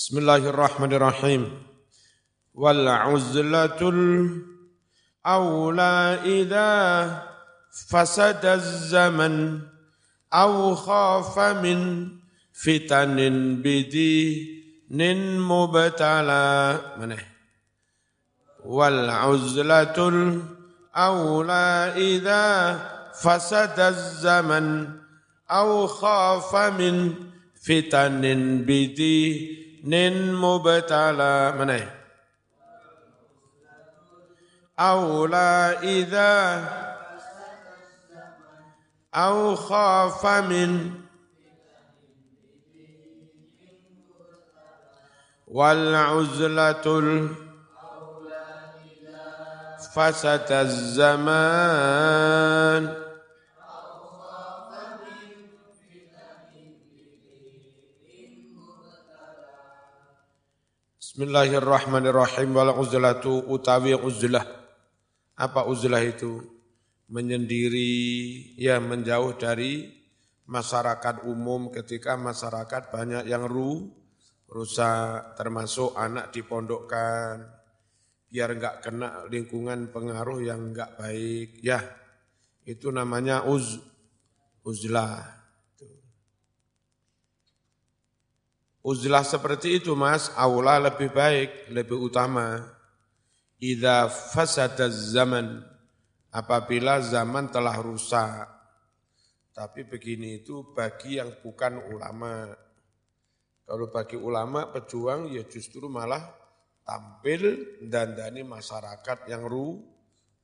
Bismillahirrahmanirrahim. Wal uzlatul awla idza fasada zaman aw khafa min fitanin bidinin mubtala mana wal uzlatul awla idza fasada zaman aw khafa min fitanin bidinin nin mubtala mana ya? Aula idza au khafa min wal uzlatul fasata zaman Bismillahirrahmanirrahim wal uzlatu utawi uzlah. Apa uzlah itu? Menyendiri, ya menjauh dari masyarakat umum ketika masyarakat banyak yang ru, rusak, termasuk anak dipondokkan, biar enggak kena lingkungan pengaruh yang enggak baik. Ya, itu namanya uz, uzlah. Uzlah seperti itu mas, aula lebih baik, lebih utama. Idza fasada zaman, apabila zaman telah rusak. Tapi begini itu bagi yang bukan ulama. Kalau bagi ulama pejuang ya justru malah tampil dan dani masyarakat yang ru,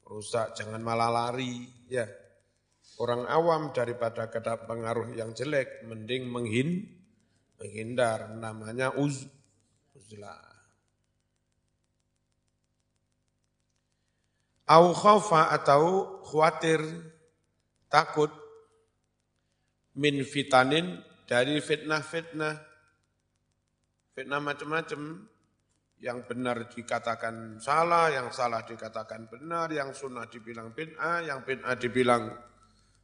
rusak, jangan malah lari. ya Orang awam daripada kena pengaruh yang jelek, mending menghin, menghindar namanya uz uzlah au khaufa atau khawatir takut min fitanin dari fitnah-fitnah fitnah macam-macam yang benar dikatakan salah, yang salah dikatakan benar, yang sunnah dibilang bid'ah, yang bid'ah dibilang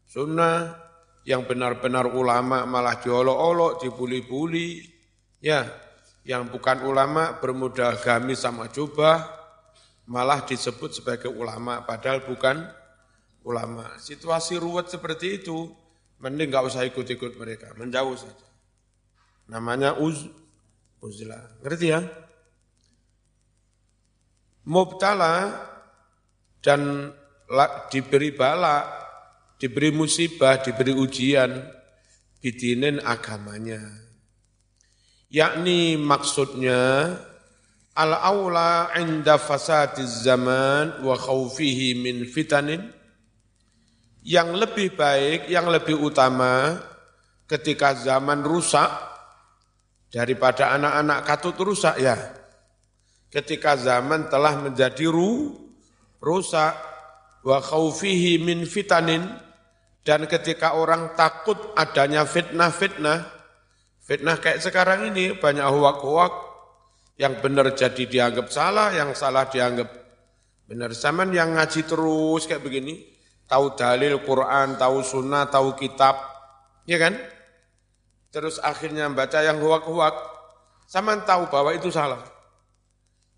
sunnah, yang benar-benar ulama malah diolok-olok, dibuli-buli, ya, yang bukan ulama bermodal gamis sama jubah, malah disebut sebagai ulama, padahal bukan ulama. Situasi ruwet seperti itu, mending nggak usah ikut-ikut mereka, menjauh saja. Namanya uz, uzlah. Ngerti ya? Mubtala dan diberi bala diberi musibah, diberi ujian, bidinin agamanya. Yakni maksudnya, al-awla inda fasadiz zaman wa khawfihi min fitanin, yang lebih baik, yang lebih utama ketika zaman rusak, daripada anak-anak katut rusak ya. Ketika zaman telah menjadi ru, rusak, wa khawfihi min fitanin, dan ketika orang takut adanya fitnah-fitnah, fitnah kayak sekarang ini banyak huwak-huwak, yang benar jadi dianggap salah, yang salah dianggap benar. Zaman yang ngaji terus kayak begini, tahu dalil Quran, tahu sunnah, tahu kitab, ya kan? Terus akhirnya baca yang huwak-huwak, sama tahu bahwa itu salah.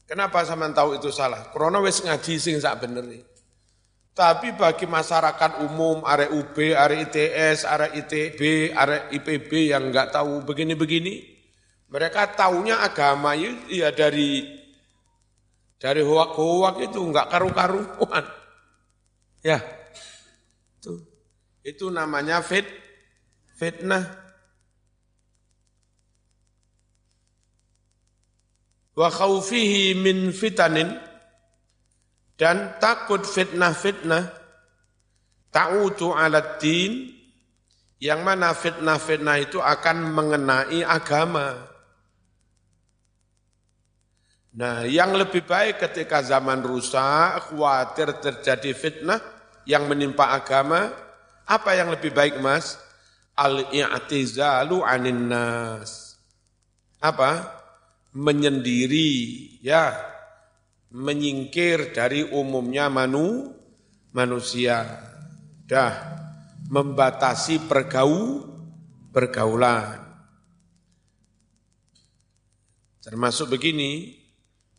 Kenapa sama tahu itu salah? Karena wis ngaji sing sak bener nih. Tapi bagi masyarakat umum, arek UB, arek ITS, arek ITB, arek IPB yang enggak tahu begini-begini, mereka taunya agama ya dari dari hoak-hoak itu enggak karu-karuan. Ya, itu, itu namanya fit, fitnah. Wa khawfihi min fitanin, dan takut fitnah-fitnah ta'utu alat din yang mana fitnah-fitnah itu akan mengenai agama. Nah, yang lebih baik ketika zaman rusak, khawatir terjadi fitnah yang menimpa agama, apa yang lebih baik mas? Al-i'tizalu anin nas. Apa? Menyendiri, ya, menyingkir dari umumnya manu, manusia. Dah membatasi pergau, pergaulan. Termasuk begini,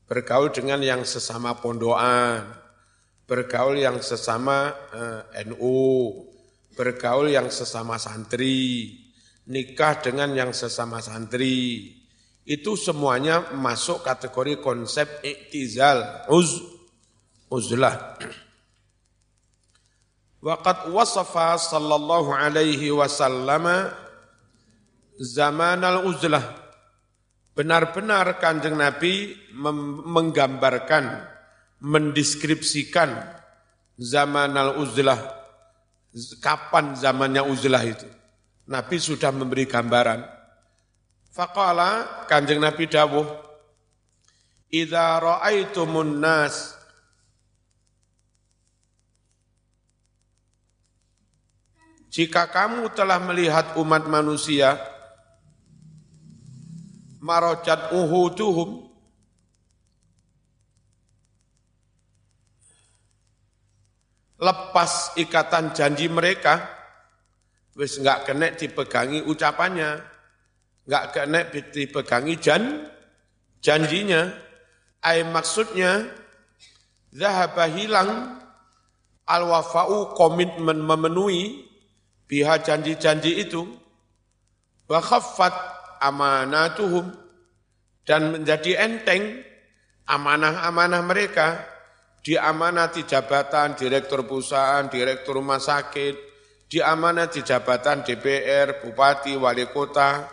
bergaul dengan yang sesama pondoan, bergaul yang sesama eh, NU, bergaul yang sesama santri, nikah dengan yang sesama santri. Itu semuanya masuk kategori konsep iktizal, uz, uzlah. Waqad wasafa sallallahu alaihi wasallam zaman al-uzlah benar-benar kanjeng Nabi menggambarkan, mendeskripsikan zaman al-uzlah, kapan zamannya uzlah itu. Nabi sudah memberi gambaran. Faqala kanjeng Nabi dawuh, Idza ra'aitumun nas. Jika kamu telah melihat umat manusia marojat uhuduhum lepas ikatan janji mereka wis nggak kena dipegangi ucapannya nggak kena dipegangi jan janjinya. Ay maksudnya zahaba hilang al wafa'u komitmen memenuhi biha janji-janji itu. Wa khaffat amanatuhum dan menjadi enteng amanah-amanah mereka. Diamanati jabatan direktur perusahaan, direktur rumah sakit, diamanati jabatan DPR, bupati, wali kota,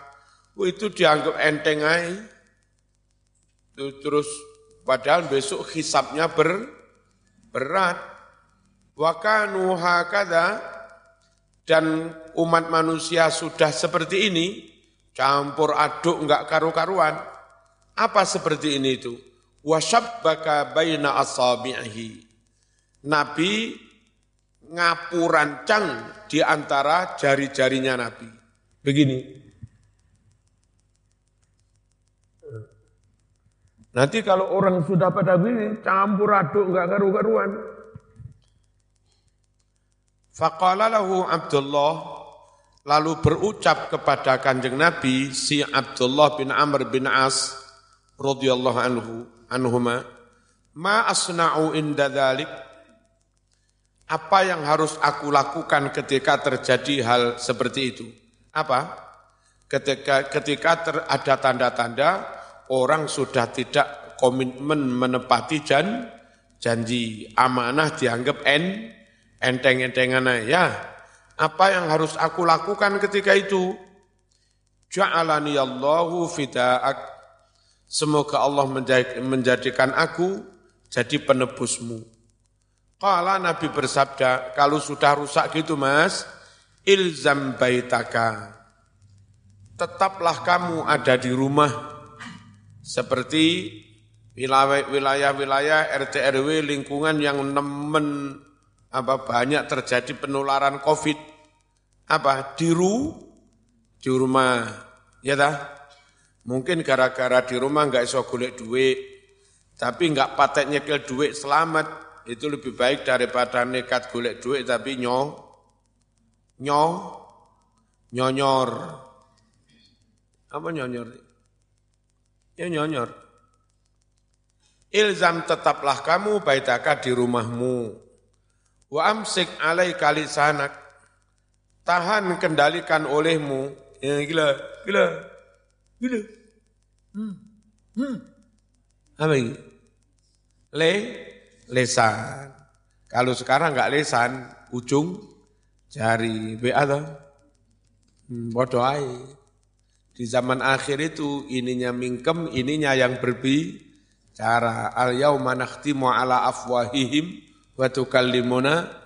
itu dianggap enteng aja. Terus padahal besok hisapnya ber, berat. Wakanu hakada dan umat manusia sudah seperti ini, Campur aduk enggak karu-karuan. Apa seperti ini itu? Wasyabbaka baina asabi'ihi. Nabi ngapurancang di antara jari-jarinya Nabi. Begini. Nanti kalau orang sudah pada begini, campur aduk enggak karu-karuan. Faqala lahu Abdullah lalu berucap kepada kanjeng Nabi si Abdullah bin Amr bin As radhiyallahu anhu anhuma ma asna'u inda dhalik? Apa yang harus aku lakukan ketika terjadi hal seperti itu? Apa? Ketika ketika ter, ada tanda-tanda orang sudah tidak komitmen menepati jan, janji amanah dianggap en enteng-entengan ya apa yang harus aku lakukan ketika itu? Ja'alani Allahu fida'ak. Semoga Allah menjadikan aku jadi penebusmu. Kala Nabi bersabda, kalau sudah rusak gitu mas, ilzam baitaka. Tetaplah kamu ada di rumah. Seperti wilayah-wilayah RT RW lingkungan yang nemen apa banyak terjadi penularan Covid. Apa? Diru? Di rumah. Ya dah mungkin gara-gara di rumah nggak iso golek duit tapi nggak patek nyekel duit selamat. Itu lebih baik daripada nekat golek duit tapi nyo nyo nyonyor. Apa nyonyor ya nyonyor ilzam tetaplah kamu baitaka di rumahmu wa amsik alai kali sanak tahan kendalikan olehmu. Ya, gila, gila, gila. Hmm. Hmm. Apa ini? Le, lesan. Kalau sekarang nggak lesan, ujung jari. BA toh? Hmm, bodoh. Di zaman akhir itu ininya mingkem, ininya yang berbicara. Al yauma nakhtimu ala afwahihim wa tukallimuna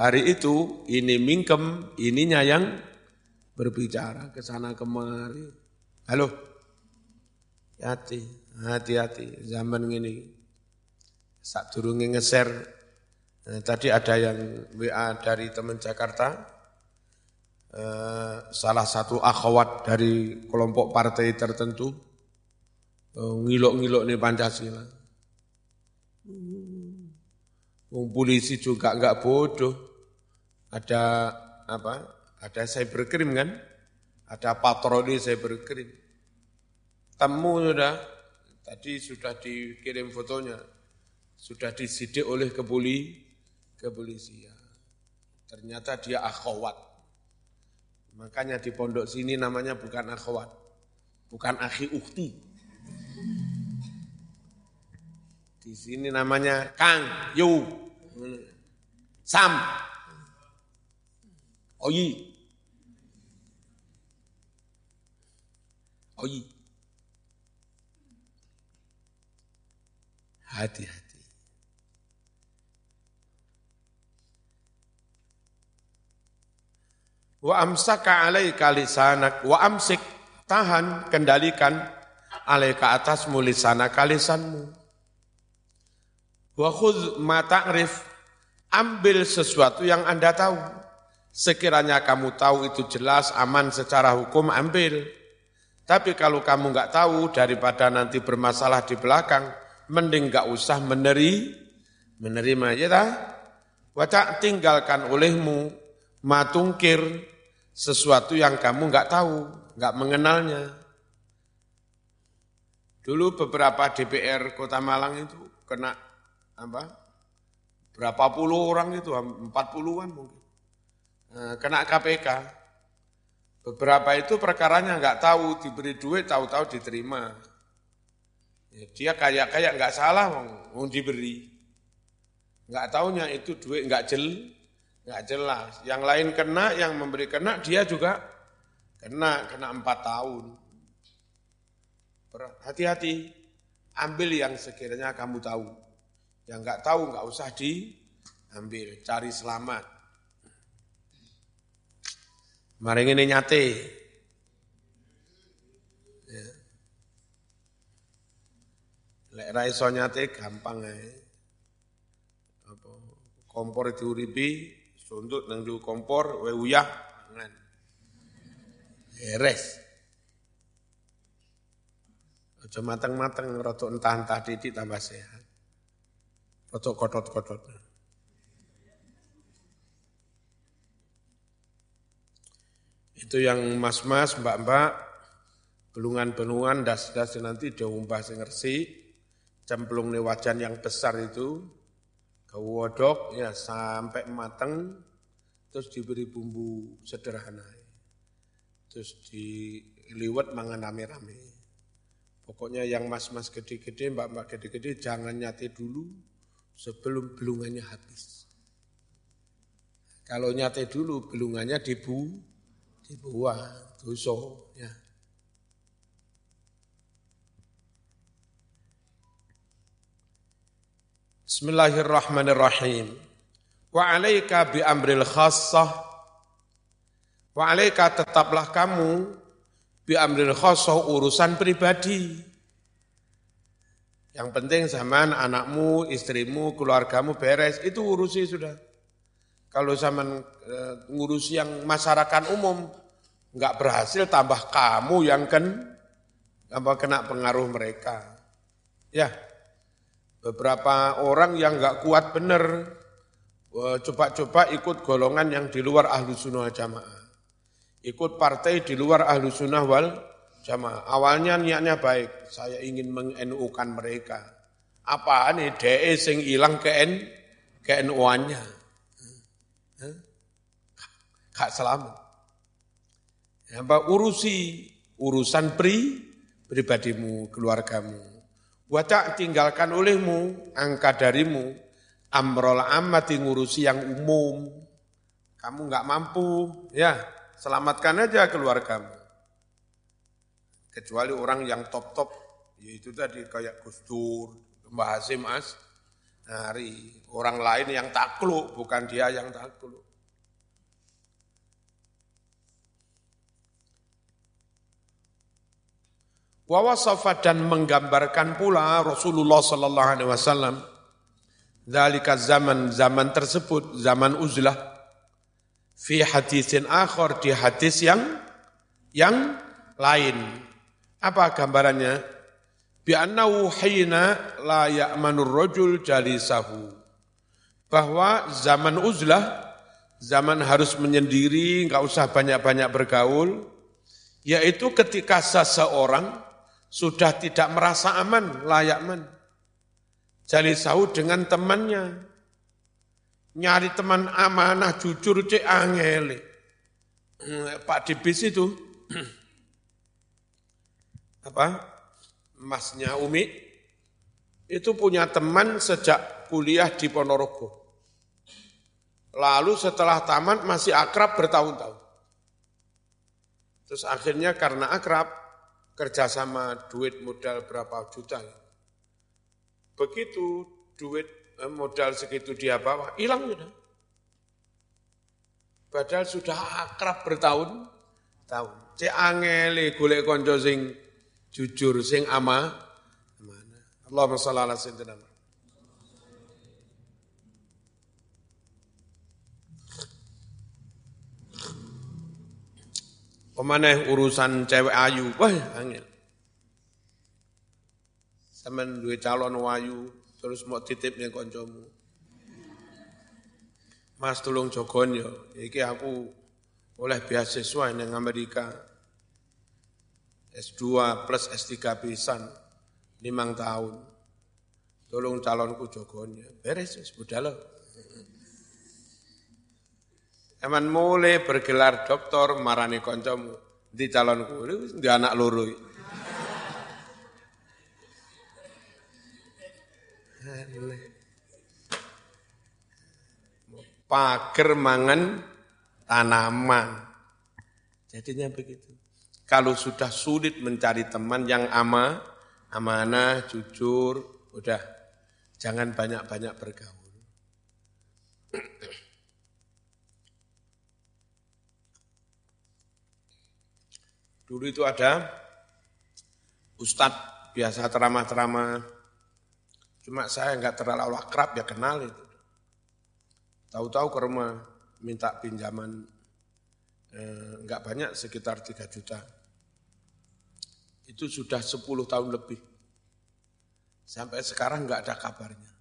Hari itu ini mingkem, ininya yang berbicara ke sana kemari. Halo, hati, hati-hati zaman ini. Saat turunnya ngeser, nah, tadi ada yang WA dari teman Jakarta, eh, salah satu akhwat dari kelompok partai tertentu, eh, ngilok-ngilok nih Pancasila. Wong polisi juga enggak bodoh. Ada apa? Ada cybercrime kan? Ada patroli cybercrime. temu sudah, tadi sudah dikirim fotonya, sudah disidik oleh kepuli, kepolisian. Ternyata dia akhwat. Makanya di pondok sini namanya bukan akhwat, bukan akhi ukti. Di sini namanya Kang, Yu, Sam, Oyi. Oyi. Hati-hati. Wa amsaka alaika lisanak wa amsik tahan kendalikan alaika atasmu lisanaka lisanmu. Wa khudh ma ta'rif ambil sesuatu yang Anda tahu. Sekiranya kamu tahu itu jelas aman secara hukum ambil. Tapi kalau kamu nggak tahu daripada nanti bermasalah di belakang, mending nggak usah meneri, menerima ya ta? Wacak tinggalkan olehmu matungkir sesuatu yang kamu nggak tahu, nggak mengenalnya. Dulu beberapa DPR Kota Malang itu kena apa? Berapa puluh orang itu, empat puluhan mungkin. Nah, kena KPK. Beberapa itu perkaranya nggak tahu, diberi duit, tahu-tahu diterima. Ya, dia kayak-kayak nggak salah, mau diberi. Nggak tahunya itu duit nggak jel, nggak jelas. Yang lain kena, yang memberi kena, dia juga kena, kena empat tahun. Hati-hati, ambil yang sekiranya kamu tahu. Yang nggak tahu nggak usah diambil, cari selamat. Mari ini nyate. Ya. Lek ra nyate gampang ae. Apa kompor diuripi, sundut nang kompor we uyah mangan. Beres. Aja mateng-mateng rada entah-entah titik tambah sehat. Rada kotot-kotot. Itu yang mas-mas, mbak-mbak, belungan-belungan, das-das nanti diumbah sing ngersi, cemplung wajan yang besar itu, kewodok ya sampai mateng, terus diberi bumbu sederhana. Terus diliwet mangan rame-rame. Pokoknya yang mas-mas gede-gede, mbak-mbak gede-gede, jangan nyate dulu sebelum belungannya habis. Kalau nyate dulu, belungannya dibu, dibuang dosa ya. Bismillahirrahmanirrahim. Wa alaika bi amril khassah Wa alaika tetaplah kamu bi amril khassah urusan pribadi. Yang penting zaman anakmu, istrimu, keluargamu beres, itu urusi sudah. Kalau zaman e, ngurusi yang masyarakat umum nggak berhasil, tambah kamu yang kan tambah kena pengaruh mereka. Ya, beberapa orang yang nggak kuat benar, e, coba-coba ikut golongan yang di luar ahlu sunnah jamaah. Ikut partai di luar ahlu sunnah wal jamaah. Awalnya niatnya baik, saya ingin mengenukan mereka. Apa nih DE sing hilang ke N, ke NU-nya hak selamat. Apa urusi urusan pri pribadimu, keluargamu. Wata tinggalkan olehmu, angka darimu, amrol amati ngurusi yang umum. Kamu nggak mampu, ya selamatkan aja keluargamu. Kecuali orang yang top-top, yaitu tadi kayak Gus Dur, Mbah Hasim As, hari orang lain yang takluk, bukan dia yang takluk. Wawasafa dan menggambarkan pula Rasulullah Sallallahu Alaihi Wasallam Dalika zaman zaman tersebut zaman uzlah fi hadisin akhir di hadis yang yang lain. Apa gambarannya? Bi annahu hina la ya'manur rajul jalisahu. Bahwa zaman uzlah, zaman harus menyendiri, enggak usah banyak-banyak bergaul, yaitu ketika seseorang sudah tidak merasa aman, layak man. Jali sahut dengan temannya. Nyari teman amanah, jujur, cek angele. Hmm, Pak Dibis itu, apa, masnya Umi, itu punya teman sejak kuliah di Ponorogo. Lalu setelah tamat masih akrab bertahun-tahun. Terus akhirnya karena akrab, kerjasama duit modal berapa juta. Begitu duit eh, modal segitu dia bawa, hilang sudah. Padahal sudah akrab bertahun tahun. Cek angeli golek konco sing jujur sing ama. Allahumma shalli ala sayyidina Pemaneh urusan cewek ayu, wah angel. Sampeyan duwe calon wayu terus mau titip ning kancamu. Mas tolong jogon yo, iki aku oleh beasiswa ning Amerika. S2 plus S3 pisan, limang tahun. Tolong calonku jogon ya. Beres, wis budal. Eman mulai bergelar doktor marani koncomu di calonku di anak loro. Pager mangan tanaman. Jadinya begitu. Kalau sudah sulit mencari teman yang ama, amanah, jujur, udah jangan banyak-banyak bergaul. Dulu itu ada ustadz biasa ceramah-ceramah. Cuma saya nggak terlalu akrab ya kenal itu. Tahu-tahu ke rumah minta pinjaman eh, nggak eh, banyak sekitar 3 juta. Itu sudah 10 tahun lebih. Sampai sekarang nggak ada kabarnya.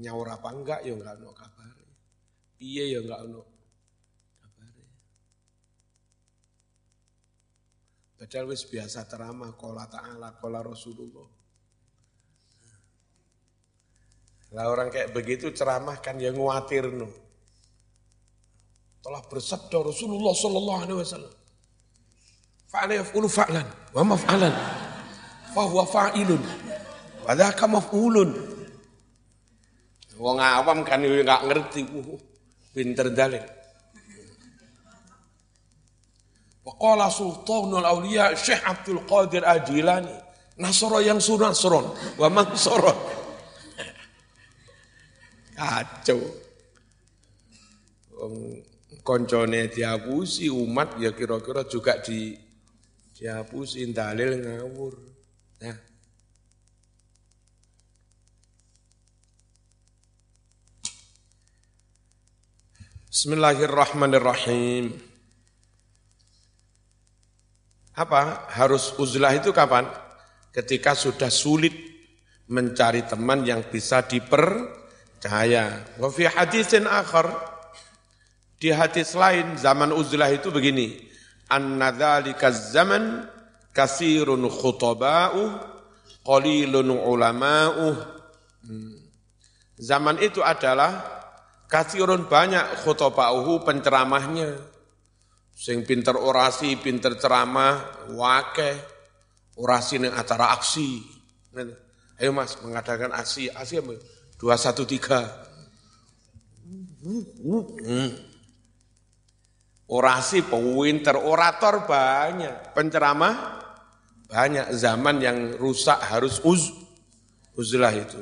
Nyaur apa enggak ya nggak ada kabar. Iya ya nggak ada Padahal wis biasa teramah kola ta'ala, kola Rasulullah. Lah orang kayak begitu ceramah kan yang nguatir no. Telah bersabda Rasulullah sallallahu alaihi wasallam. Fa'ala yaf'ulu fa'lan wa maf'alan. Fahuwa fa'ilun. Wa dzaka maf'ulun. Wong awam kan nggak ngerti, pinter dalil. Waqala sultanul awliya Syekh Abdul Qadir Ajilani. Nasoro yang sunasron. Wa mangsoron. Kacau. Koncone dihapusi umat ya kira-kira juga di dihapusi dalil ngawur. Nah. Bismillahirrahmanirrahim. Apa? Harus uzlah itu kapan? Ketika sudah sulit mencari teman yang bisa dipercaya. Wa fi hadisin akhar di hadis lain zaman uzlah itu begini. Anna dzalika zaman kasirun khutaba'u qalilun ulama'u. Hmm. Zaman itu adalah kasirun banyak khutoba'uhu penceramahnya Sing pinter orasi, pinter ceramah, wake, orasi ning acara aksi. Ayo mas, mengadakan aksi, aksi apa? Satu tiga. Orasi, pinter, orator banyak, penceramah banyak. Zaman yang rusak harus uz, uzlah itu.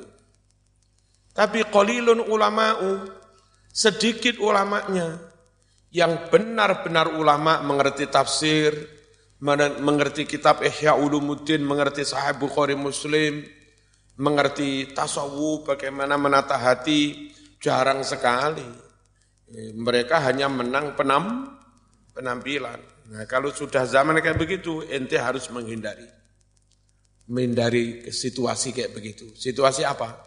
Tapi qalilun ulama'u, sedikit ulamanya yang benar-benar ulama mengerti tafsir, mengerti kitab Ihya Ulumuddin, mengerti Sahih Bukhari Muslim, mengerti tasawuf, bagaimana menata hati, jarang sekali. Mereka hanya menang penam, penampilan. Nah kalau sudah zaman kayak begitu, ente harus menghindari. Menghindari situasi kayak begitu. Situasi apa?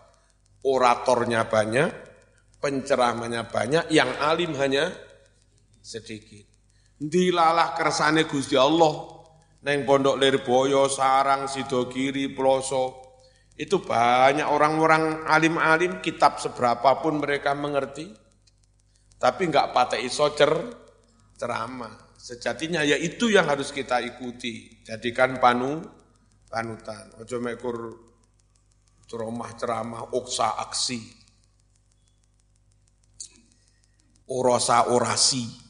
Oratornya banyak, penceramanya banyak, yang alim hanya sedikit. Dilalah kersane Gusti Allah, Neng Pondok Lirboyo, Sarang, Sidogiri, Ploso, itu banyak orang-orang alim-alim kitab seberapapun mereka mengerti, tapi nggak pakai iso cer, ceramah. Sejatinya ya itu yang harus kita ikuti, jadikan panu panutan. Ojo mekur ceramah ceramah oksa aksi, orosa orasi.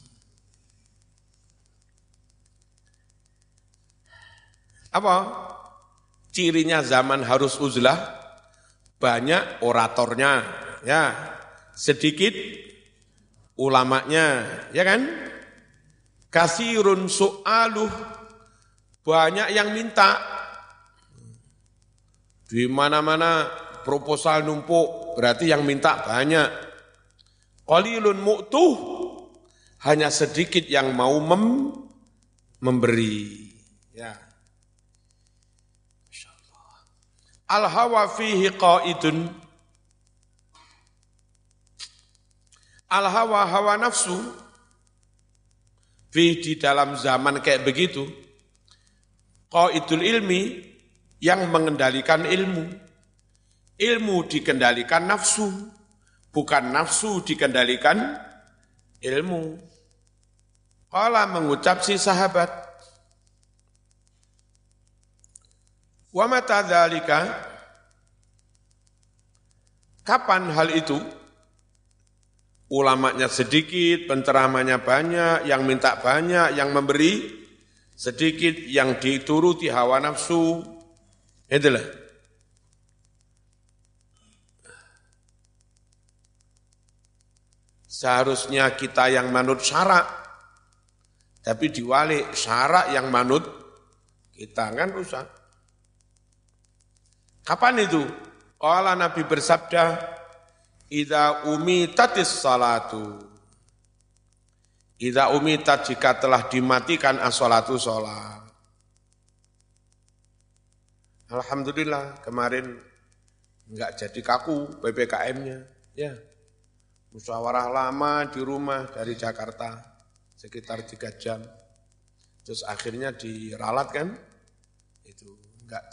Apa? Cirinya zaman harus uzlah, banyak oratornya, ya. Sedikit ulamanya, ya kan? Kasirun so'aluh, banyak yang minta. Di mana-mana proposal numpuk, berarti yang minta banyak. Qalilun mu'tuh, hanya sedikit yang mau mem memberi. Ya. Al-hawa fihi qaidun. Al-hawa hawa nafsu fi di dalam zaman kayak begitu. Qaidul ilmi yang mengendalikan ilmu. Ilmu dikendalikan nafsu, bukan nafsu dikendalikan ilmu. Kala mengucap si sahabat, Wa mata dzalika kapan hal itu? Ulamanya sedikit, penceramanya banyak, yang minta banyak, yang memberi sedikit, yang dituruti hawa nafsu. Itulah. Seharusnya kita yang manut syarak, tapi diwalik syarak yang manut kita kan rusak. Kapan itu? Kala Nabi bersabda, Ida umitatis salatu. Ida umitat jika telah dimatikan as-salatu sholat. Alhamdulillah kemarin enggak jadi kaku PPKM-nya. Ya, musyawarah lama di rumah dari Jakarta sekitar tiga jam. Terus akhirnya diralat kan,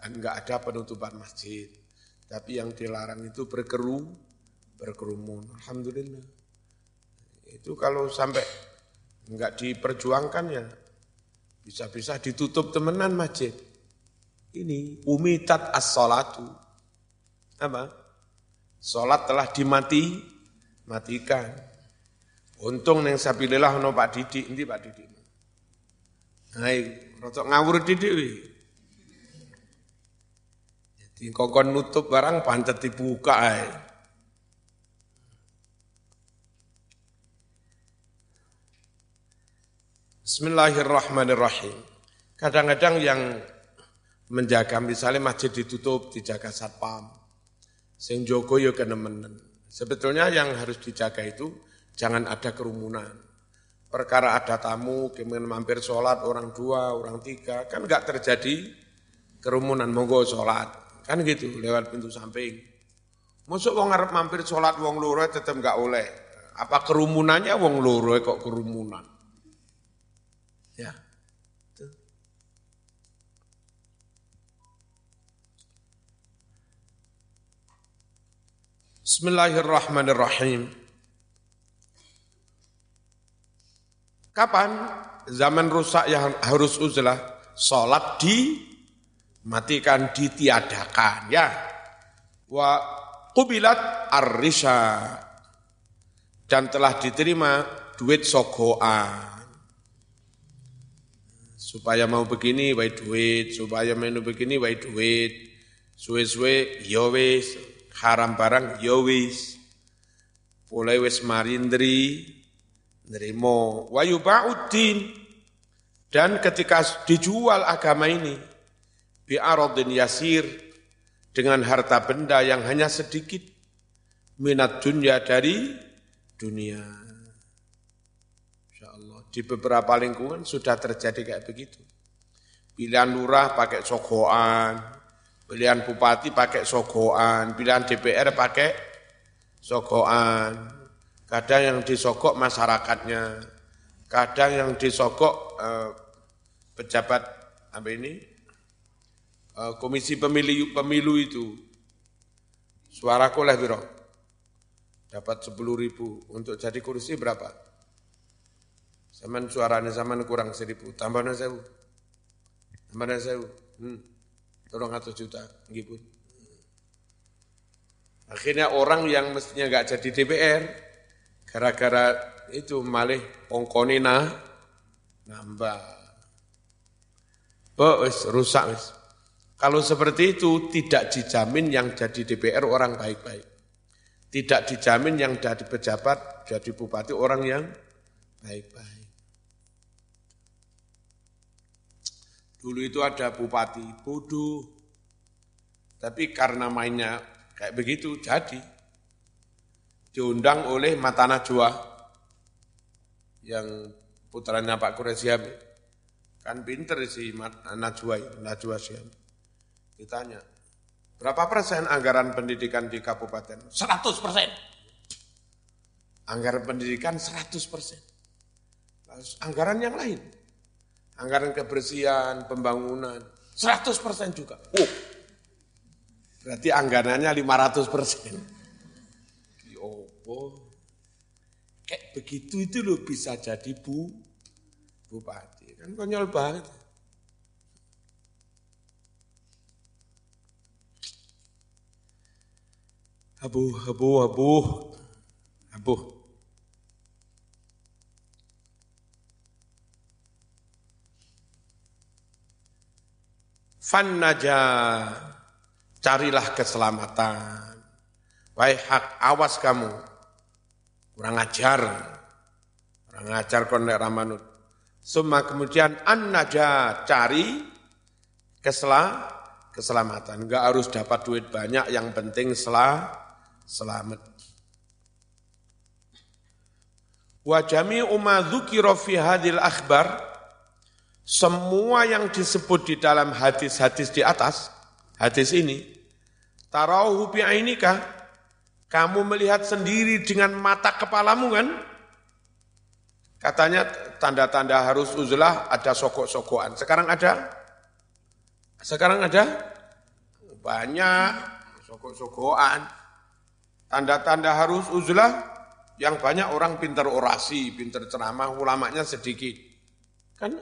enggak, ada penutupan masjid. Tapi yang dilarang itu berkeru, berkerumun. Alhamdulillah. Itu kalau sampai enggak diperjuangkan ya bisa-bisa ditutup temenan masjid. Ini umitat as-salatu. Apa? Salat telah dimati, matikan. Untung neng sabilillah ono Pak Didik, ini Pak Didik. Hai, rotok ngawur Didik wih. Di kokon nutup barang pancet dibuka ay. Bismillahirrahmanirrahim. Kadang-kadang yang menjaga misalnya masjid ditutup dijaga satpam. Sing jogo yo kenemenen. Sebetulnya yang harus dijaga itu jangan ada kerumunan. Perkara ada tamu, kemudian mampir sholat orang dua, orang tiga, kan nggak terjadi kerumunan, monggo sholat. Kan gitu, lewat pintu samping. Masuk wong ngarep mampir sholat wong loro tetap nggak oleh. Apa kerumunannya wong loro kok kerumunan? Ya. Bismillahirrahmanirrahim. Kapan zaman rusak yang harus uzlah? Sholat di matikan ditiadakan ya. Wa kubilat arrisha dan telah diterima duit sogoan. Supaya mau begini wae duit. Supaya menu begini wae duit. Suwe-suwe ya wis. Haram barang ya wis. Mulai wis marindri nerimo wa yubauddin. Dan ketika dijual agama ini bi'aradin yasir dengan harta benda yang hanya sedikit minat dunia dari dunia. Allah Di beberapa lingkungan sudah terjadi kayak begitu. Pilihan lurah pakai sogoan, pilihan bupati pakai sogoan, pilihan DPR pakai sogoan. Kadang yang disogok masyarakatnya, kadang yang disogok eh, pejabat apa ini komisi pemilu pemilu itu suaraku lah biro dapat sepuluh ribu untuk jadi kursi berapa? Zaman suaranya zaman kurang seribu, tambahnya sewu, tambahnya sewu, hmm, tolong atau juta, gitu. Akhirnya orang yang mestinya nggak jadi DPR, gara-gara itu malih ongkoni nah, nambah. Oh, rusak wis. Kalau seperti itu tidak dijamin yang jadi DPR orang baik-baik. Tidak dijamin yang jadi pejabat, jadi bupati orang yang baik-baik. Dulu itu ada bupati bodoh, tapi karena mainnya Kayak begitu jadi. Diundang oleh Mata Najwa yang putranya Pak Kuresiam. Kan pinter si Najwa, Najwa Siam. Ditanya, berapa persen anggaran pendidikan di kabupaten? 100 persen. Anggaran pendidikan 100 persen. Anggaran yang lain, anggaran kebersihan, pembangunan, 100 persen juga. Oh, Berarti anggarannya 500 persen. Oh, kayak begitu itu loh bisa jadi bu bupati. Kan konyol banget. Abu, abu, abu, abu. Fan najah carilah keselamatan. Wahai hak, awas kamu. Kurang ajar. Kurang ajar kondek ramanut. Semua kemudian an-najah, cari kesela, keselamatan. Enggak harus dapat duit banyak, yang penting selah, selamat. Wa jami'u ma dzukira fi akhbar semua yang disebut di dalam hadis-hadis di atas hadis ini, tarauhu bi'ainika, kamu melihat sendiri dengan mata kepalamu kan? Katanya tanda-tanda harus uzlah ada sokok-sokokan. Sekarang ada? Sekarang ada? Banyak sokok-sokokan. Tanda-tanda harus uzlah yang banyak orang pintar orasi, pintar ceramah, ulamanya sedikit. Kan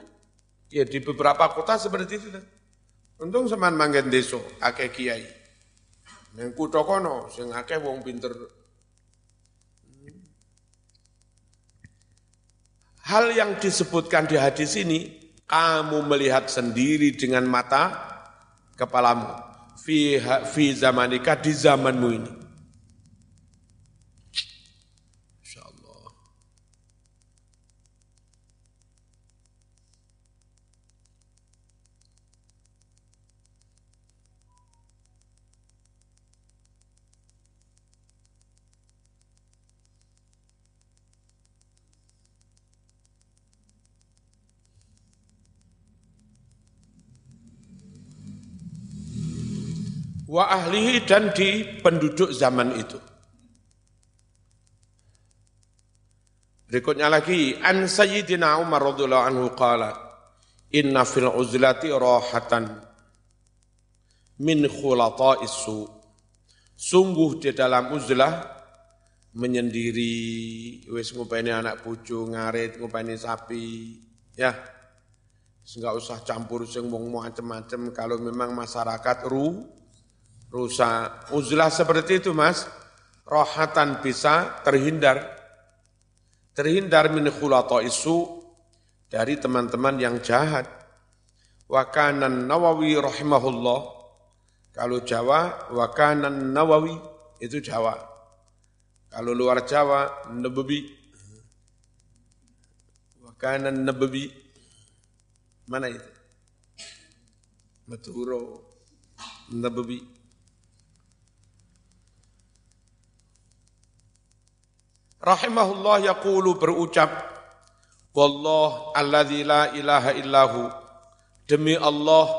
ya di beberapa kota seperti itu. Untung seman manggen deso, akeh kiai. Neng kutha kono sing wong pinter. Hal yang disebutkan di hadis ini, kamu melihat sendiri dengan mata kepalamu. Fi, fi zamanika di zamanmu ini. Wa ahlihi dan di penduduk zaman itu. Berikutnya lagi, an Sayyidina Umar radhiyallahu anhu qala, inna fil uzlati rahatan min khulata'is su. Sungguh di dalam uzlah menyendiri wis ngupeni anak pucu ngarit ngupeni sapi ya enggak usah campur sing wong macem-macem kalau memang masyarakat ru rusak. Uzlah seperti itu mas, rohatan bisa terhindar. Terhindar min isu dari teman-teman yang jahat. Wakanan Nawawi rahimahullah, kalau Jawa, wakanan Nawawi itu Jawa. Kalau luar Jawa, Nabawi. Wakanan Nabawi, mana itu? Maduro, Nabawi. Rahimahullah yaqulu berucap wallah alladzi la ilaha illahu. Demi Allah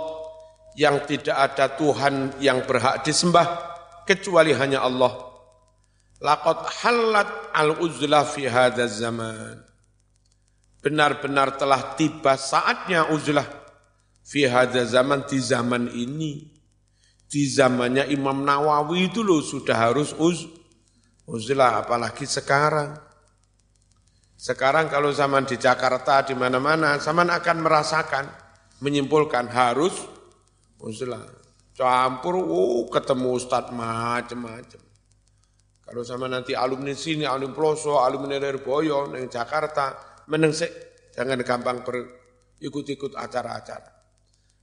yang tidak ada Tuhan yang berhak disembah kecuali hanya Allah. Laqad halat al-uzlah fi hadzal zaman. Benar-benar telah tiba saatnya uzlah fi hadza zaman di zaman ini. Di zamannya Imam Nawawi itu loh sudah harus uz uzlah apalagi sekarang. Sekarang kalau zaman di Jakarta di mana-mana zaman akan merasakan menyimpulkan harus uzlah campur oh ketemu ustaz macam-macam kalau sama nanti alumni sini, alumni Ploso, alumni Boyo, di Jakarta, meneng jangan gampang ber, ikut-ikut acara-acara.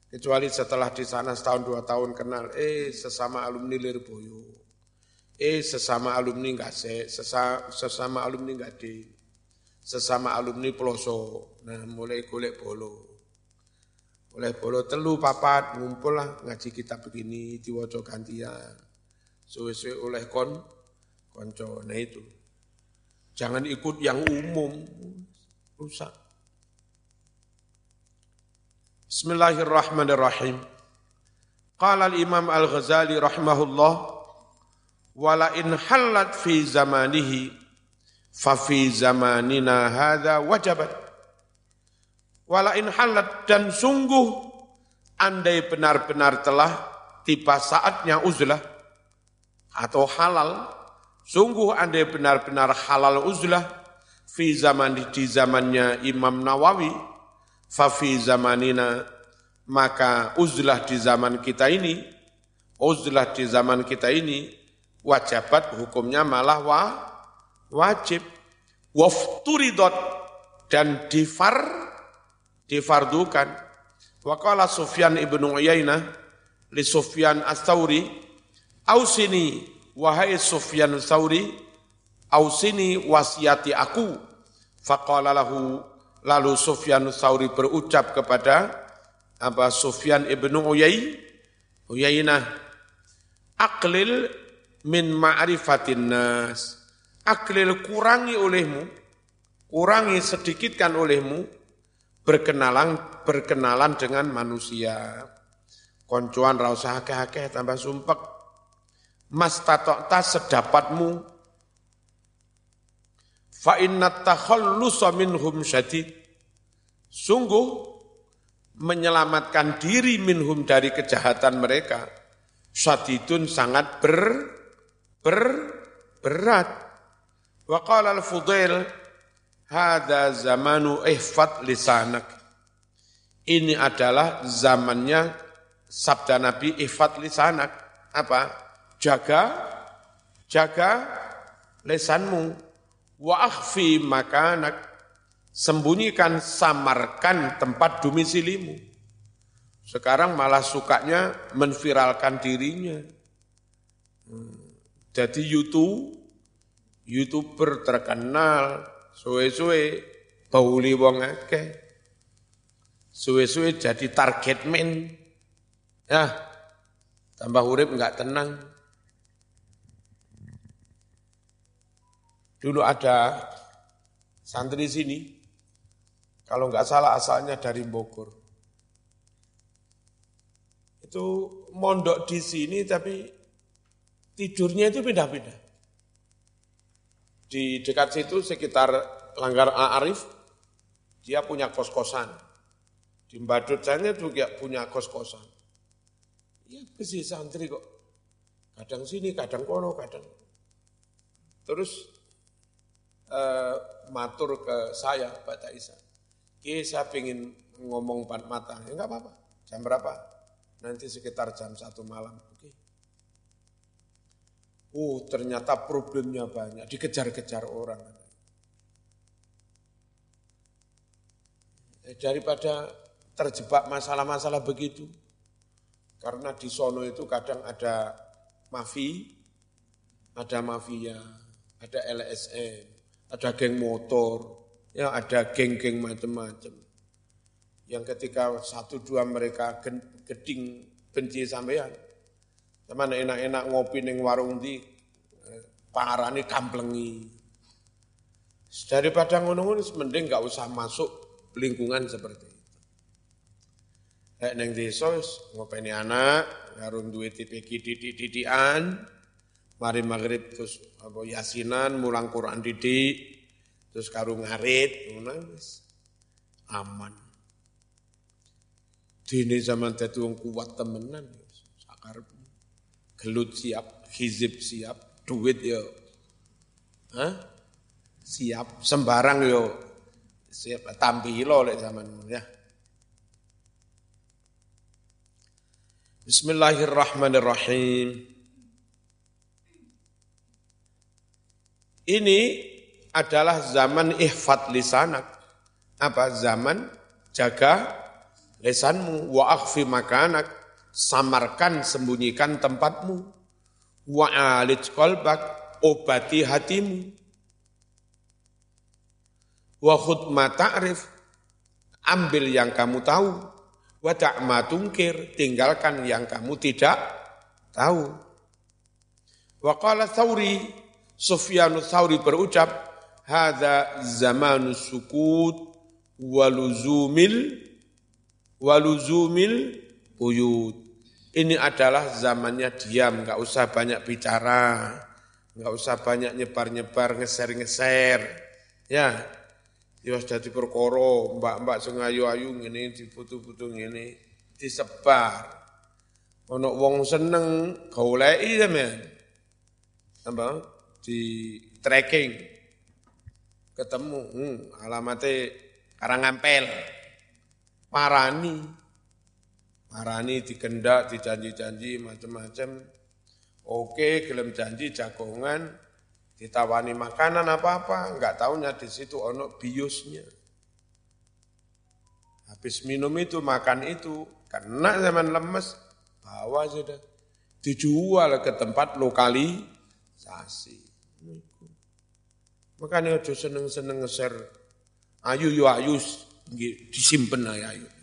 Kecuali setelah di sana setahun dua tahun kenal, eh sesama alumni Lirboyo, eh sesama alumni enggak se, sesama, sesama alumni enggak di, sesama alumni Ploso, nah mulai golek bolo. Oleh bolo telu papat, ngumpul lah ngaji kitab begini, diwaca gantian. Suwe-suwe oleh kon, konco, nah itu. Jangan ikut yang umum, rusak. Bismillahirrahmanirrahim. Qala al-Imam Al-Ghazali rahimahullah wala in halat fi zamanihi fa fi zamanina hadza wajabat. Wala in halat dan sungguh andai benar-benar telah tiba saatnya uzlah atau halal, sungguh andai benar-benar halal uzlah fi zaman di zamannya Imam Nawawi fafi zamanina maka uzlah di zaman kita ini uzlah di zaman kita ini wajibat hukumnya malah wa, wajib. Wafturidot dan difar difardukan. Waqala Sufyan ibnu Uyainah li Sufyan Ats-Tsauri ausini wahai Sufyan Ats-Tsauri ausini wasiati aku. Faqala lahu Lalu Sufyan Sauri berucap kepada apa Sufyan ibnu Uyay, Uyainah, aklil min ma'rifatin nas. Aklil kurangi olehmu, kurangi sedikitkan olehmu, berkenalan berkenalan dengan manusia. Koncuan rasa akeh-akeh tambah sumpek. Mas tatokta sedapatmu fa inna takhallusa minhum syadid Sungguh menyelamatkan diri minhum dari kejahatan mereka syadidun sangat ber, ber berat. Wa qala al-Fudail hada zamanu ihfat lisanak. Ini adalah zamannya sabda Nabi ihfat lisanak. Apa? Jaga jaga lesanmu wa akhfi makanak Sembunyikan, samarkan tempat domisilimu. Sekarang malah sukanya menviralkan dirinya. Hmm. Jadi YouTube, YouTuber terkenal, suwe-suwe, bauli wong akeh. Suwe-suwe jadi target man. Ya, tambah urip enggak tenang. Dulu ada santri sini, kalau nggak salah asalnya dari Bogor. Itu mondok di sini tapi tidurnya itu pindah-pindah. Di dekat situ sekitar Langgar Arif, dia punya kos-kosan. Di Mbadut sana juga punya kos-kosan. Ya besi santri kok. Kadang sini, kadang kono, kadang. Terus eh, matur ke saya, Pak Taisan. Ki saya ingin ngomong empat mata. Ya enggak apa-apa. Jam berapa? Nanti sekitar jam satu malam. Oh ternyata problemnya banyak. Dikejar-kejar orang. Eh, daripada terjebak masalah-masalah begitu. Karena di sono itu kadang ada mafi, ada mafia, ada LSM, ada geng motor, ya ada geng-geng macam-macam. Yang ketika satu dua mereka geding benci sampean, sama enak-enak ngopi neng warung di parani kamplengi. Daripada ngono-ngono mending nggak usah masuk lingkungan seperti itu. Kayak neng desa ngopeni anak, ngarung duit TPK didik-didikan, mari maghrib terus apa yasinan, mulang Quran didik, terus karung ngarit, aman. Dini zaman wong kuat temenan. Sakar gelut siap, hizib siap, duit yo. Hah? Siap, sembarang yo. Siap, tampilo lek zaman ya. Bismillahirrahmanirrahim. Ini adalah zaman ihfad lisanak. Apa? Zaman jaga lisanmu. Wa akhfi makanak. Samarkan, sembunyikan tempatmu. Wa alij kolbak. Obati hatimu. Wa khutma ta'rif. Ambil yang kamu tahu wa ta'ma tungkir, tinggalkan yang kamu tidak tahu. Wa qala Thawri, Sufyanus Thawri berucap, hadza zamanu sukut waluzumil waluzumil uyud. Ini adalah zamannya diam, nggak usah banyak bicara, nggak usah banyak nyebar-nyebar, ngeser-ngeser. Ya, Ya dadi perkara mbak-mbak sing ayu-ayu ngene difoto-foto ngene disebar. Ana wong seneng goleki sampean. Apa? Di tracking. Ketemu, hmm, alamatnya Karangampel. Parani. Parani dikendak, dijanji-janji macam-macam. Oke, gelem janji jagongan, ditawani makanan apa-apa, enggak tahunya di situ ono biusnya. Habis minum itu, makan itu, karena zaman lemes, bawa sudah. Dijual ke tempat lokalisasi. Makanya aja seneng-seneng ngeser. Ayu yo ayu, disimpen ayu.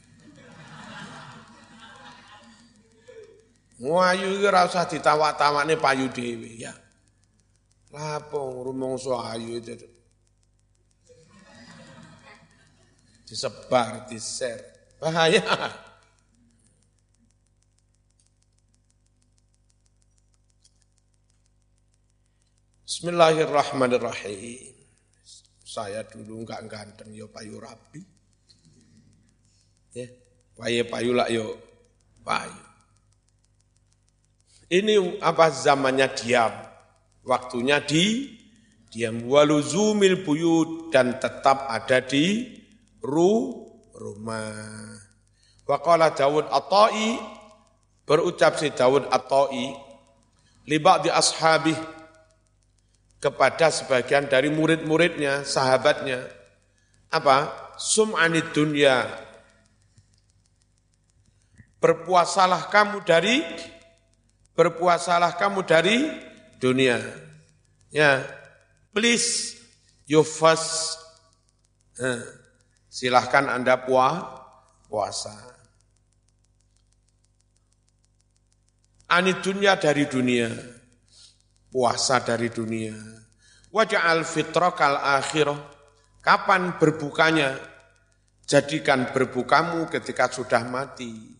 Ngayu iki ora usah ditawa-tawane payu dhewe ya. Lapong rumongso ayu itu. Disebar, diser. Bahaya. Bismillahirrahmanirrahim. Saya dulu enggak ganteng, yo payu rapi. Ya, payu payu lah yo payu. Ini apa zamannya diam waktunya di diam waluzumil buyut dan tetap ada di ru rumah. Waqala Dawud At-Ta'i berucap si Dawud At-Ta'i li di ashabih kepada sebagian dari murid-muridnya, sahabatnya. Apa? Sum'anid dunya. Berpuasalah kamu dari berpuasalah kamu dari dunia. Ya, please you fast. Nah, silahkan Anda puah, puasa. Ani dunia dari dunia. Puasa dari dunia. Waja'al kal akhirah. Kapan berbukanya? Jadikan berbukamu ketika sudah mati.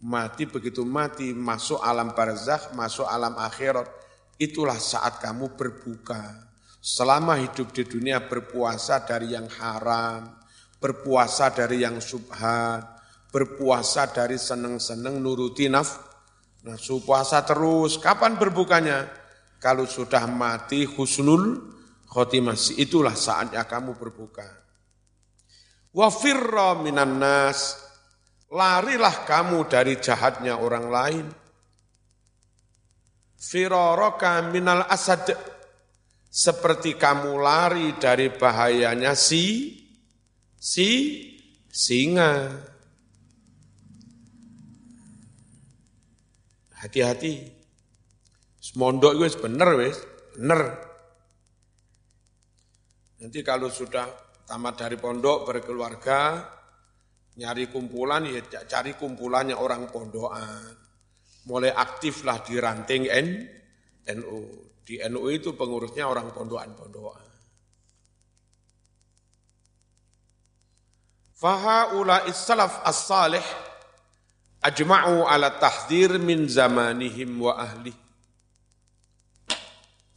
Mati begitu mati, masuk alam barzakh, masuk alam akhirat itulah saat kamu berbuka. Selama hidup di dunia berpuasa dari yang haram, berpuasa dari yang subhat, berpuasa dari seneng-seneng nuruti naf, nafsu puasa terus. Kapan berbukanya? Kalau sudah mati husnul khotimah, itulah saatnya kamu berbuka. Wa firra minan nas, larilah kamu dari jahatnya orang lain firaraka minal asad seperti kamu lari dari bahayanya si si singa. Hati-hati. Semondok itu bener wis. Nanti kalau sudah tamat dari pondok berkeluarga, nyari kumpulan ya cari kumpulannya orang pondokan mulai aktiflah di ranting N, NU. Di NU itu pengurusnya orang pondokan-pondokan. Fahaula salaf as-salih ajma'u ala tahdir min zamanihim wa ahli.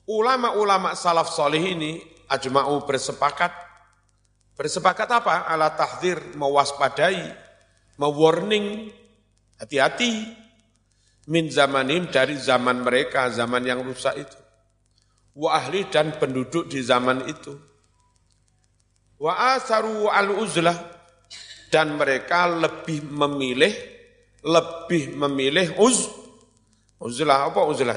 Ulama-ulama salaf salih ini ajma'u bersepakat bersepakat apa? Ala tahdir mewaspadai, mewarning Hati-hati min zamanim dari zaman mereka, zaman yang rusak itu. Wa ahli dan penduduk di zaman itu. Wa asaru al-uzlah dan mereka lebih memilih lebih memilih uz uzlah apa uzlah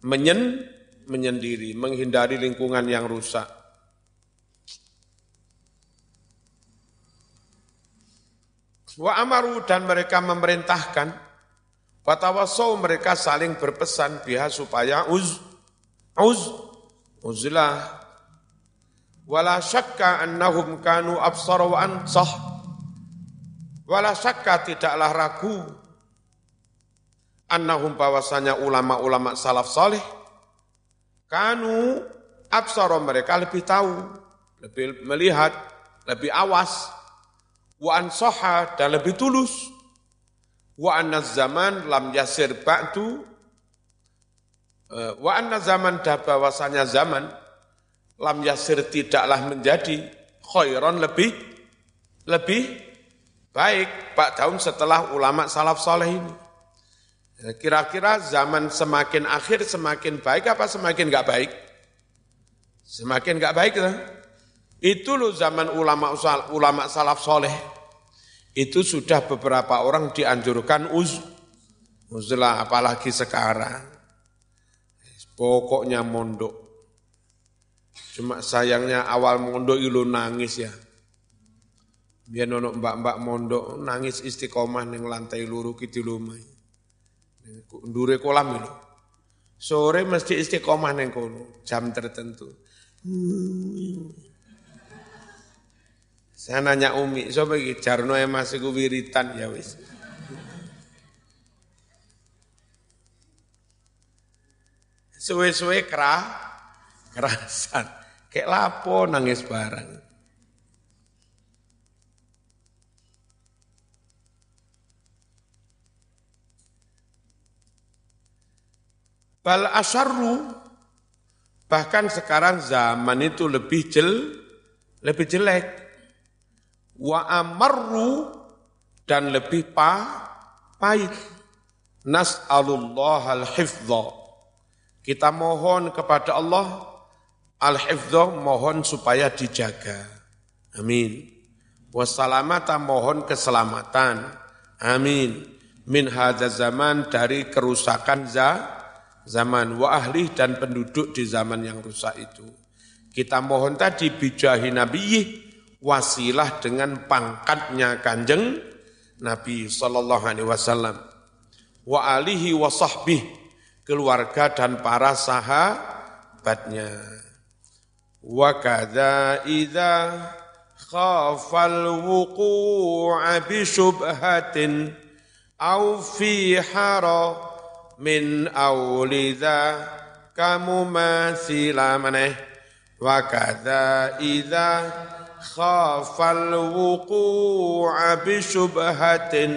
menyen menyendiri menghindari lingkungan yang rusak wa amaru dan mereka memerintahkan. Watawasau mereka saling berpesan biha supaya uz uz uzlah. Wala syakka annahum kanu absara wa ansah. Wala syakka tidaklah ragu annahum bahwasanya ulama-ulama salaf saleh kanu absara mereka lebih tahu, lebih melihat, lebih awas wa ansaha dan lebih tulus wa anna zaman lam yasir ba'du eh, wa anna zaman dah bahwasanya zaman lam yasir tidaklah menjadi khairan lebih lebih baik Pak tahun setelah ulama salaf soleh ini. Ya, kira-kira zaman semakin akhir semakin baik apa semakin nggak baik? Semakin nggak baik lah. Itu loh zaman ulama ulama salaf soleh. Itu sudah beberapa orang dianjurkan uz, uzlah apalagi sekarang. Pokoknya mondok. Cuma sayangnya awal mondok itu nangis ya. Biar nono mbak-mbak mondok nangis istiqomah neng lantai luru kiti lumai. Ndure kolam itu. Sore mesti istiqomah neng kono, jam tertentu. Saya nanya Umi, so bagi Jarno yang masih wiritan ya wis. Suwe-suwe kerah, kerasan. Kayak lapo nangis bareng. Bal asarru bahkan sekarang zaman itu lebih jel lebih jelek. Wa amarru dan lebih pa, pahit. Nas'alullah al-hifdha. Kita mohon kepada Allah al-hifdha mohon supaya dijaga. Amin. Wassalamata mohon keselamatan. Amin. Min hadza zaman dari kerusakan za zaman wa ahli dan penduduk di zaman yang rusak itu. Kita mohon tadi bijahi nabiyih wasilah dengan pangkatnya kanjeng Nabi sallallahu alaihi wasallam. Wa alihi wa sahbih keluarga dan para sahabatnya. Wa kadza idza khafal wuqu'a bi syubhatin au fi hara min awli kamu masih maneh. Wa kadza idza خاف الوقوع بشبهة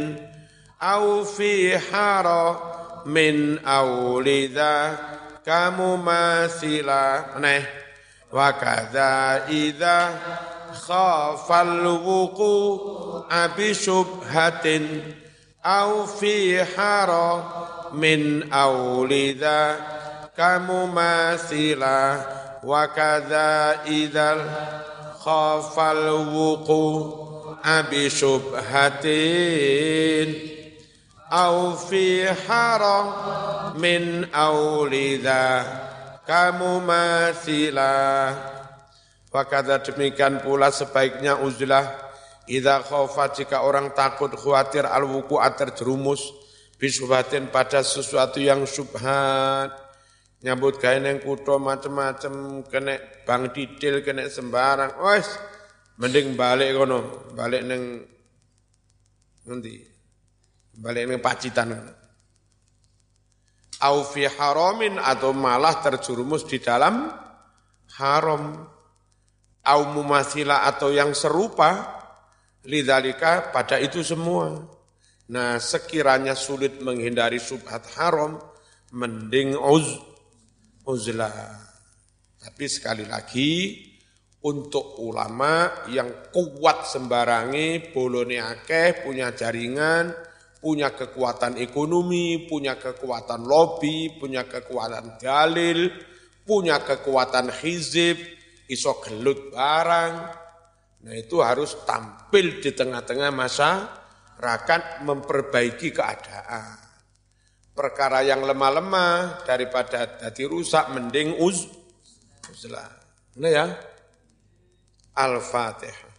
أو في حرام أو لذا كمماثلة وكذا إذا خاف الوقوع بشبهة أو في حرام أو لذا كمماثلة وكذا إذا khafal wuqu abi subhatin au fi haram min aulida. kamu masila Wakada demikian pula sebaiknya uzlah Ida khawfat jika orang takut khawatir al-wuku'at terjerumus Bisubatin pada sesuatu yang subhat nyambut gawe neng kutho macem-macem kena bang didil kena sembarang. Wes mending balik kono balik neng nanti balik neng pacitan au fi haramin atau malah terjerumus di dalam haram. Au mumasila atau yang serupa lidzalika pada itu semua. Nah sekiranya sulit menghindari subhat haram, mending uz, uzlah. Tapi sekali lagi, untuk ulama yang kuat sembarangi, bolone akeh, punya jaringan, punya kekuatan ekonomi, punya kekuatan lobby, punya kekuatan dalil, punya kekuatan hizib, iso gelut barang. Nah itu harus tampil di tengah-tengah masyarakat memperbaiki keadaan. Perkara yang lemah-lemah daripada jadi rusak mending uz uzlah. Nah ya. Al-Fatihah.